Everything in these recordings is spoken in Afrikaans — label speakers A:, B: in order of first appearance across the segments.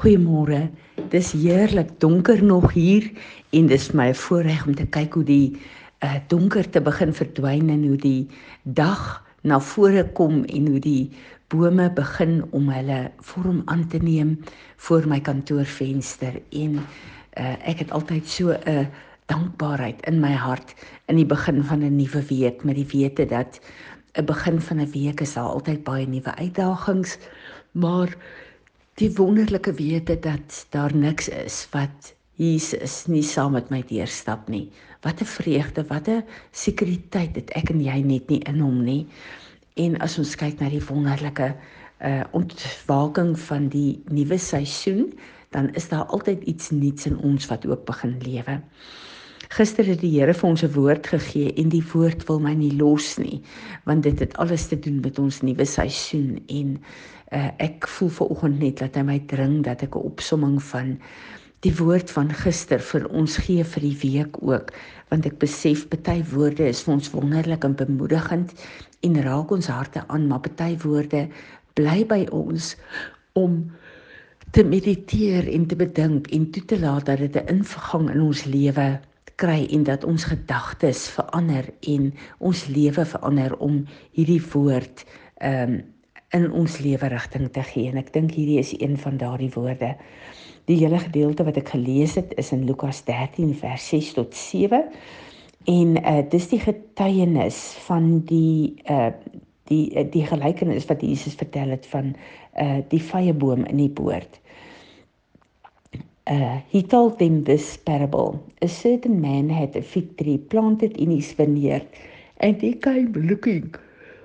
A: Goeiemôre. Dis heerlik donker nog hier en dis my voorreg om te kyk hoe die uh, donkerte begin verdwyn en hoe die dag na vore kom en hoe die bome begin om hulle vorm aan te neem voor my kantoorvenster en uh, ek het altyd so 'n uh, dankbaarheid in my hart in die begin van 'n nuwe week met die wete dat 'n begin van 'n week is daar altyd baie nuwe uitdagings maar die wonderlike wete dat daar niks is wat Jesus nie saam met my deurstap nie wat 'n vreugde wat 'n sekuriteit het ek en jy net nie in hom nie en as ons kyk na die wonderlike uh ontwaking van die nuwe seisoen dan is daar altyd iets nuuts in ons wat ook begin lewe. Gister het die Here vir ons 'n woord gegee en die woord wil my nie los nie want dit het alles te doen met ons nuwe seisoen en uh, ek voel ver oggend net dat hy my dring dat ek 'n opsomming van die woord van gister vir ons gee vir die week ook want ek besef baie woorde is vir ons wonderlik en bemoedigend en raak ons harte aan maar baie woorde bly by ons om te mediteer en te bedink en toe te laat dat dit 'n ingang in ons lewe kry en dat ons gedagtes verander en ons lewe verander om hierdie woord um, in ons lewe rigting te gee. En ek dink hierdie is een van daardie woorde. Die hele gedeelte wat ek gelees het is in Lukas 13 vers 6 tot 7. En uh, dis die getuienis van die uh, die die gelykenis wat Jesus vertel het van uh, die vyeboom in die poort uh, he told them this parable. A certain man had a fig tree planted in his vineyard, and he came looking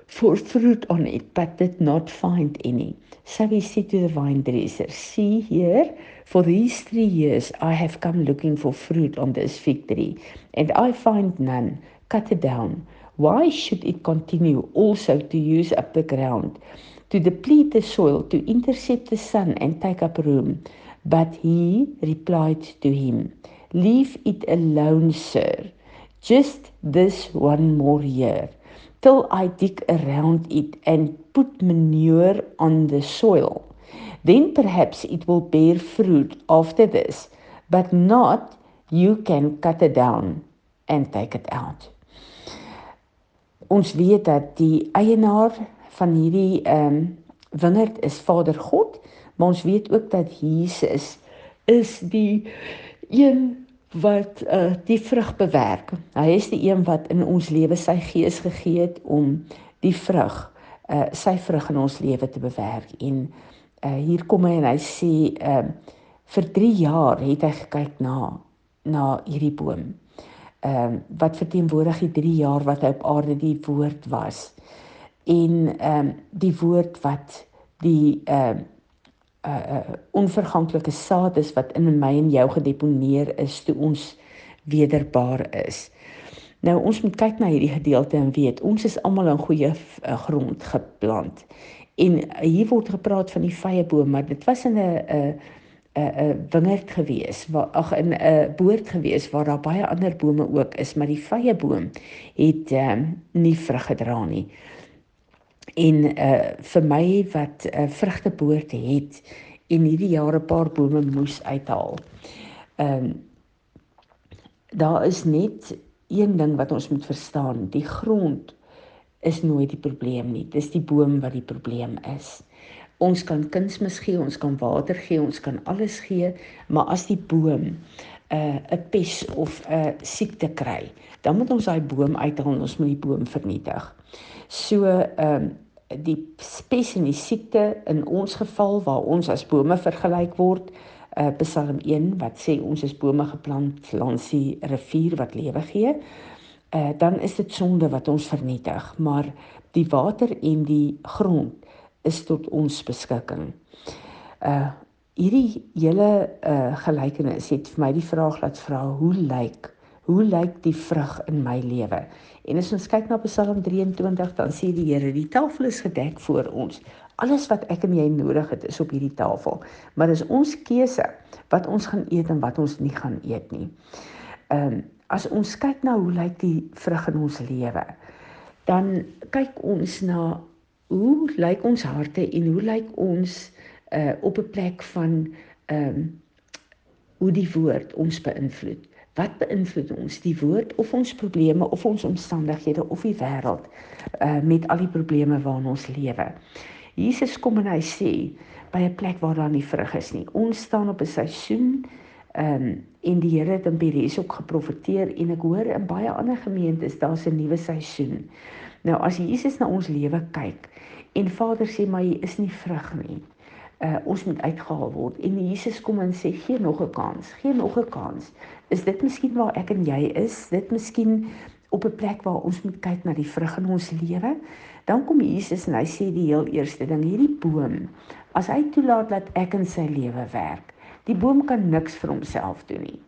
A: for fruit on it, but did not find any. So he said to the vine dresser, See here, for these three years I have come looking for fruit on this fig tree, and I find none. Cut it down. Why should it continue also to use up the ground, to deplete the soil, to intercept the sun, and take up room? But he replied to him, Leave it alone, sir. Just this one more year, till I dig around it and put manure on the soil. Then perhaps it will bear fruit after this, but not you can cut it down and take it out. Ons weet dat die eienaar van hierdie ehm um, wingerd is Vader God maar ons weet ook dat Jesus is die een wat uh, die vrug bewerk. Hy is die een wat in ons lewe sy gees gegee het om die vrug, uh, sy vrug in ons lewe te bewerk. En uh, hier kom hy en hy sê uh, vir 3 jaar het hy gekyk na na hierdie boom. Ehm uh, wat verteenwoordig die 3 jaar wat hy op aarde die woord was. En ehm um, die woord wat die ehm uh, uh, uh, onverganklike saad is wat in my en jou gedeponeer is toe ons wederbaar is. Nou ons moet kyk na hierdie gedeelte en weet ons is almal in goeie uh, grond geplant. En uh, hier word gepraat van die vyeboom, maar dit was in 'n 'n 'n wingerd gewees, waar ag in 'n boord gewees waar daar baie ander bome ook is, maar die vyeboom het um, nie vrug gedra nie en uh vir my wat 'n uh, vrugteboord het en hierdie jare 'n paar bome moes uithaal. Ehm um, daar is net een ding wat ons moet verstaan, die grond is nooit die probleem nie. Dis die boom wat die probleem is. Ons kan kunsmis gee, ons kan water gee, ons kan alles gee, maar as die boom 'n uh, 'n pes of 'n uh, siekte kry, dan moet ons daai boom uithaal en ons moet die boom vernietig. So ehm um, die spes en die siekte in ons geval waar ons as bome vergelyk word uh, Psalm 1 wat sê ons is bome geplant langs die rivier wat lewe gee uh, dan is dit sonde wat ons vernietig. Maar die water en die grond is tot ons beskikking. Uh hierdie hele uh gelykenis het vir my die vraag laat vra hoe lyk hoe lyk die vrug in my lewe? En as ons kyk na Psalm 23, dan sê die Here, die tafel is gedek voor ons. Alles wat ek en jy nodig het, is op hierdie tafel. Maar dis ons keuse wat ons gaan eet en wat ons nie gaan eet nie. Ehm um, as ons kyk na hoe lyk die vrug in ons lewe, dan kyk ons na hoe lyk ons harte en hoe lyk ons uh op 'n plek van ehm um, hoe die woord ons beïnvloed. Wat beïnvloed ons? Die woord of ons probleme of ons omstandighede of die wêreld uh met al die probleme waarin ons lewe. Jesus kom en hy sê by 'n plek waar daar nie vrug is nie. Ons staan op 'n seisoen ehm um, en die Here het in Beres ook geprofeteer en ek hoor in baie ander gemeentes daar's 'n nuwe seisoen. Nou as Jesus na ons lewe kyk en Vader sê maar jy is nie vrug nie uh, ons moet uitgehaal word en Jesus kom en sê gee nog 'n kans, gee nog 'n kans. Is dit miskien waar ek en jy is? Dit miskien op 'n plek waar ons moet kyk na die vrug in ons lewe? Dan kom Jesus en hy sê die heel eerste ding, hierdie boom, as hy toelaat dat ek in sy lewe werk, die boom kan niks vir homself doen nie.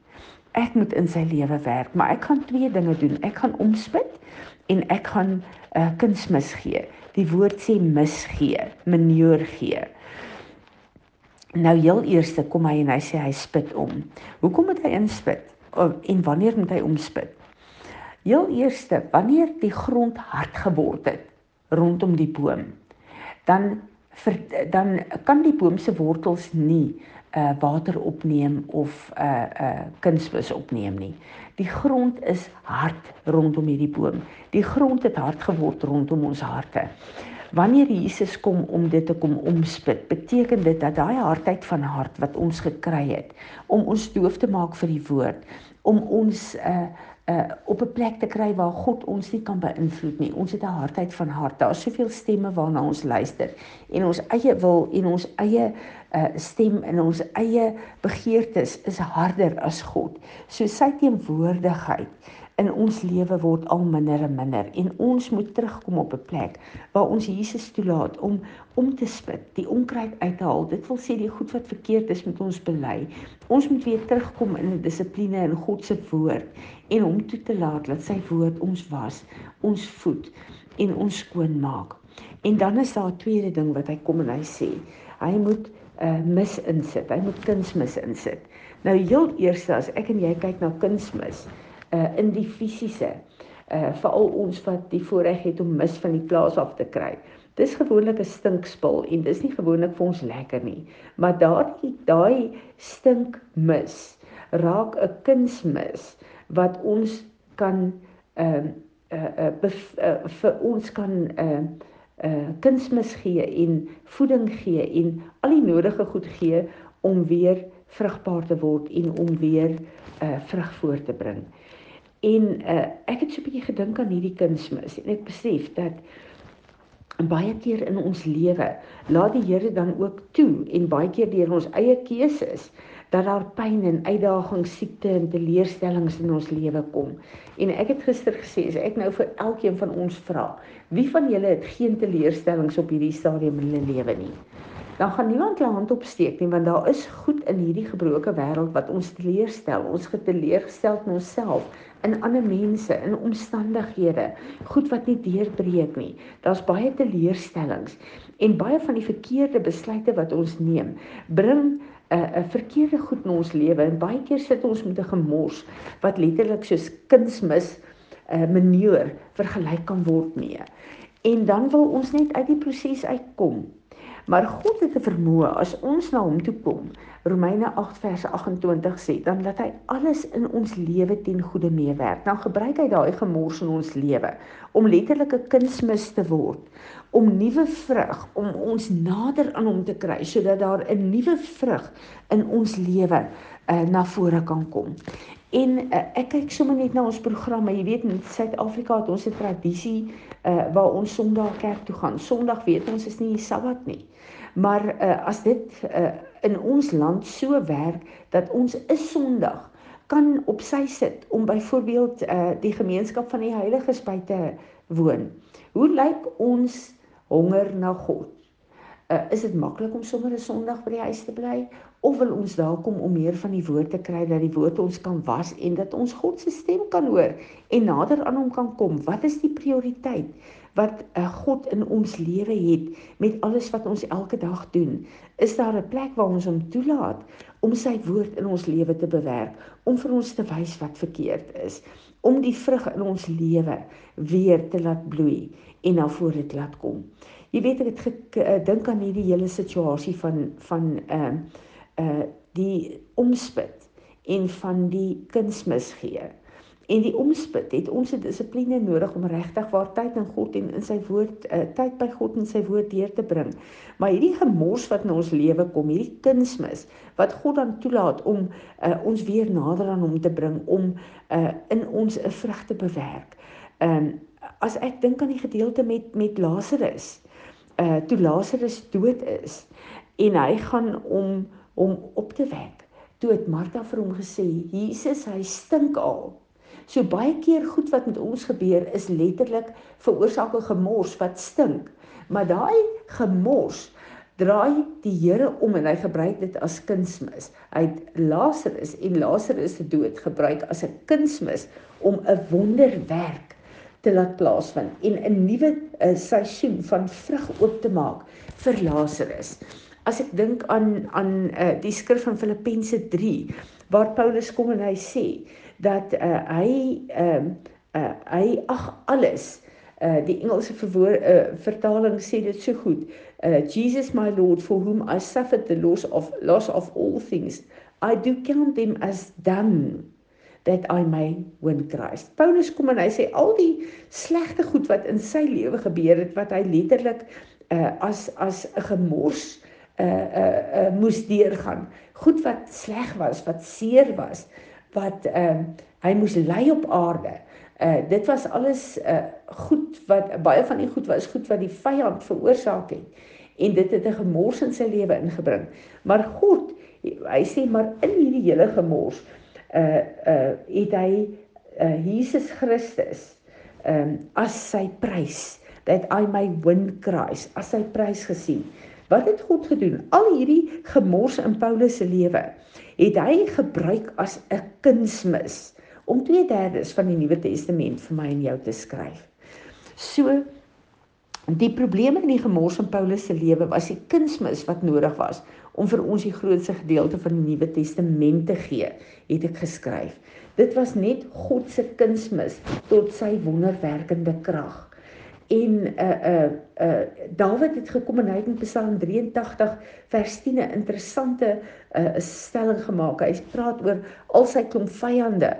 A: Ek moet in sy lewe werk, maar ek gaan twee dinge doen. Ek gaan omspit en ek gaan 'n uh, kunsmis gee. Die woord sê mis gee, manure gee. Nou heel eerste kom hy en hy sê hy spit om. Hoekom moet hy inspit? En wanneer moet hy omspit? Heel eerste, wanneer die grond hard geword het rondom die boom, dan vir, dan kan die boom se wortels nie uh water opneem of uh uh kunsmis opneem nie. Die grond is hard rondom hierdie boom. Die grond het hard geword rondom ons harte. Wanneer Jesus kom om dit te kom omspit, beteken dit dat daai hardheid van hart wat ons gekry het om ons doof te maak vir die woord, om ons uh uh op 'n plek te kry waar God ons nie kan beïnvloed nie. Ons het 'n hardheid van hart. Daar's soveel stemme waarna ons luister en ons eie wil en ons eie uh stem en ons eie begeertes is harder as God. So sy teenwoordigheid in ons lewe word al minder en minder en ons moet terugkom op 'n plek waar ons Jesus toelaat om om te spit, die onkruid uit te haal. Dit wil sê die goed wat verkeerd is met ons bely. Ons moet weer terugkom in dissipline in God se woord en hom toe te laat dat sy woord ons was, ons voed en ons skoon maak. En dan is daar 'n tweede ding wat hy kom en hy sê, hy moet 'n uh, mis insit. Hy moet kunsmis insit. Nou heel eers as ek en jy kyk na kunsmis, uh, in die fisiese uh veral ons wat die voorreg het om mis van die plaas af te kry. Dis gewoonlik 'n stinkspul en dis nie gewoonlik vir ons lekker nie. Maar daardie daai stinkmis raak 'n kunsmis wat ons kan ehm uh, uh, uh, uh vir ons kan uh uh kunsmis gee en voeding gee en al die nodige goed gee om weer vrugbaar te word en om weer uh vrug voort te bring. En uh, ek het so 'n bietjie gedink aan hierdie kunsmis en ek besef dat baie keer in ons lewe laat die Here dan ook toe en baie keer deur ons eie keuses dat daar pyn en uitdagings, siekte en teleurstellings in ons lewe kom. En ek het gister gesê as ek nou vir elkeen van ons vra, wie van julle het geen teleurstellings op hierdie stadium in hulle lewe nie? Dan gaan niemand hulle hand opsteek nie want daar is goed in hierdie gebroke wêreld wat ons teleurstel. Ons geteleurgestel in onsself, in ander mense, in omstandighede, goed wat nie deurbreek nie. Daar's baie teleurstellings en baie van die verkeerde besluite wat ons neem, bring 'n uh, 'n verkeerde goed in ons lewe en baie keer sit ons met 'n gemors wat letterlik soos kunsmis 'n uh, manier vergelyk kan word mee. En dan wil ons net uit die proses uitkom. Maar God het 'n vermoë as ons na hom toe kom. Romeine 8 vers 28 sê dan dat hy alles in ons lewe ten goeie meewerk. Dan gebruik hy daai gemors in ons lewe om letterlik 'n kunsmis te word, om nuwe vrug, om ons nader aan hom te kry sodat daar 'n nuwe vrug in ons lewe uh, na vore kan kom. En uh, ek kyk sommer net na ons programme. Jy weet in Suid-Afrika het ons 'n tradisie uh waar ons Sondag kerk toe gaan. Sondag weet ons is nie Sabbat nie. Maar uh as dit uh in ons land so werk dat ons 'n Sondag kan op sy sit om byvoorbeeld uh die gemeenskap van die heiliges by te woon. Hoe lyk ons honger na God? Uh, is dit maklik om sommer 'n Sondag by die huis te bly of wil ons daar kom om meer van die woord te kry dat die woord ons kan was en dat ons God se stem kan hoor en nader aan hom kan kom? Wat is die prioriteit wat uh, God in ons lewe het met alles wat ons elke dag doen? Is daar 'n plek waar ons hom toelaat om sy woord in ons lewe te bewerk, om vir ons te wys wat verkeerd is, om die vrug in ons lewe weer te laat bloei en na vore te laat kom? Jy weet ek het gedink aan hierdie hele situasie van van ehm uh, uh die omspit en van die kunsmis gee. En die omspit het ons 'n dissipline nodig om regtig waar tyd in God en in sy woord uh, tyd by God en sy woord deur te bring. Maar hierdie gemors wat in ons lewe kom, hierdie kunsmis wat God dan toelaat om uh, ons weer nader aan hom te bring om uh, in ons 'n vrug te bewerk. Ehm um, as ek dink aan die gedeelte met met Lazarus, uh toe Lazarus dood is en hy gaan om hom op te wek. Toe het Martha vir hom gesê: "Jesus, hy stink al." So baie keer goed wat met ons gebeur is letterlik veroorsaak 'n gemors wat stink. Maar daai gemors draai die Here om en hy gebruik dit as kunsmis. Hy het Lazarus en Lazarus se dood gebruik as 'n kunsmis om 'n wonderwerk te laat plaasvind en 'n nuwe eh, seisoen van vrug oop te maak vir Lazarus. As ek dink aan aan uh, die skrif van Filippense 3 waar Paulus kom en hy sê dat uh, hy ehm uh, uh, hy ag alles uh, die Engelse verwoor, uh, vertaling sê dit so goed uh, Jesus my lord for whom I suffered the loss of loss of all things I do count them as dung that I may win Christ. Paulus kom en hy sê al die slegte goed wat in sy lewe gebeur het wat hy letterlik uh, as as 'n gemors uh uh, uh moes deurgaan. Goed wat sleg was, wat seer was, wat ehm uh, hy moes ly op aarde. Uh dit was alles uh goed wat baie van die goed was goed wat die vyand veroorsaak het en dit het 'n gemors in sy lewe ingebring. Maar God, hy sê maar in hierdie hele gemors uh uh het hy uh Jesus Christus ehm um, as sy prys dat I may win Christ as sy prys gesien. Wat het God gedoen? Al hierdie gemors in Paulus se lewe het hy gebruik as 'n kunsmis om 2/3 van die Nuwe Testament vir my en jou te skryf. So die probleme in die gemors in Paulus se lewe was die kunsmis wat nodig was om vir ons die grootste gedeelte van die Nuwe Testament te gee, het ek geskryf. Dit was net God se kunsmis tot sy wonderwerkende krag en uh uh uh Dawid het gekom en hy het in Psalm 83 vers 10 'n interessante uh stelling gemaak. Hy praat oor al sy klomp vyande.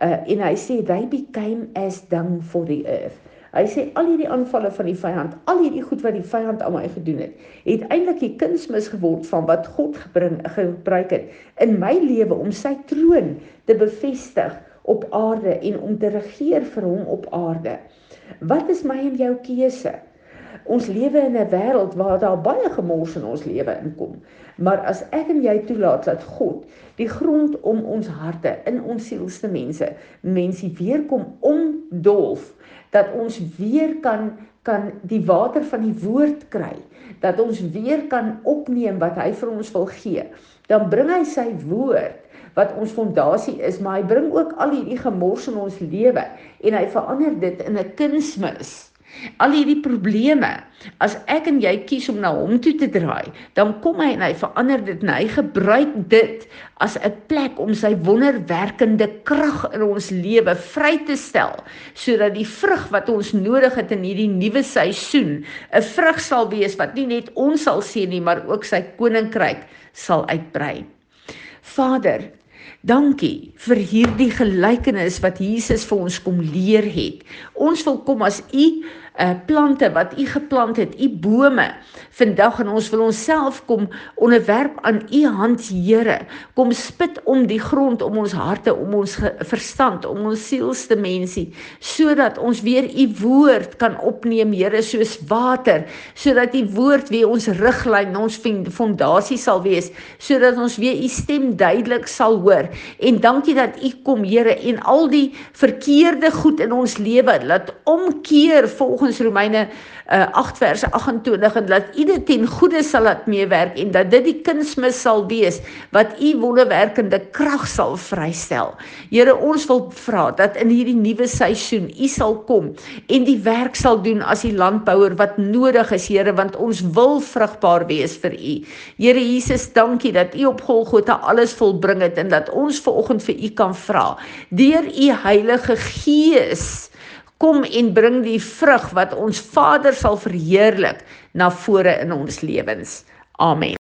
A: Uh en hy sê they became as dung for the earth. Hy sê al hierdie aanvalle van die vyand, al hierdie goed wat die vyand aan my gedoen het, het eintlik die kunsmis geword van wat God gebring gebruik het in my lewe om sy troon te bevestig op aarde en om te regeer vir hom op aarde. Wat is my en jou keuse? Ons lewe in 'n wêreld waar daar baie gemors in ons lewe inkom. Maar as ek en jy toelaat dat God die grond om ons harte in ons sielste mense, mense weer kom omdolf, dat ons weer kan kan die water van die woord kry, dat ons weer kan opneem wat hy vir ons wil gee, dan bring hy sy woord wat ons fondasie is, maar hy bring ook al hierdie gemors in ons lewe en hy verander dit in 'n kunsmis. Al hierdie probleme, as ek en jy kies om na hom toe te draai, dan kom hy en hy verander dit en hy gebruik dit as 'n plek om sy wonderwerkende krag in ons lewe vry te stel, sodat die vrug wat ons nodig het in hierdie nuwe seisoen, 'n vrug sal wees wat nie net ons sal sien nie, maar ook sy koninkryk sal uitbrei. Vader, Dankie vir hierdie gelykenis wat Jesus vir ons kom leer het. Ons wil kom as u uh plante wat u geplant het, u bome. Vandag en ons wil onsself kom onderwerp aan u hand, Here. Kom spit om die grond om ons harte, om ons verstand, om ons sielste mensie, sodat ons weer u woord kan opneem, Here, soos water, sodat u woord weer ons riglyn, ons fondasie sal wees, sodat ons weer u stem duidelik sal hoor. En dankie dat u kom, Here, en al die verkeerde goed in ons lewe laat omkeer volgens volgens Romeine uh, 8 vers 28 en dat u dit ten goeie sal laat meewerk en dat dit die kunsmis sal wees wat u wonderwerkende krag sal vrystel. Here, ons wil vra dat in hierdie nuwe seisoen u sal kom en die werk sal doen as die landbouer wat nodig is, Here, want ons wil vrugbaar wees vir u. Here Jesus, dankie dat u op Golgotha alles volbring het en dat ons vanoggend vir u kan vra deur u Heilige Gees kom en bring die vrug wat ons Vader sal verheerlik na vore in ons lewens. Amen.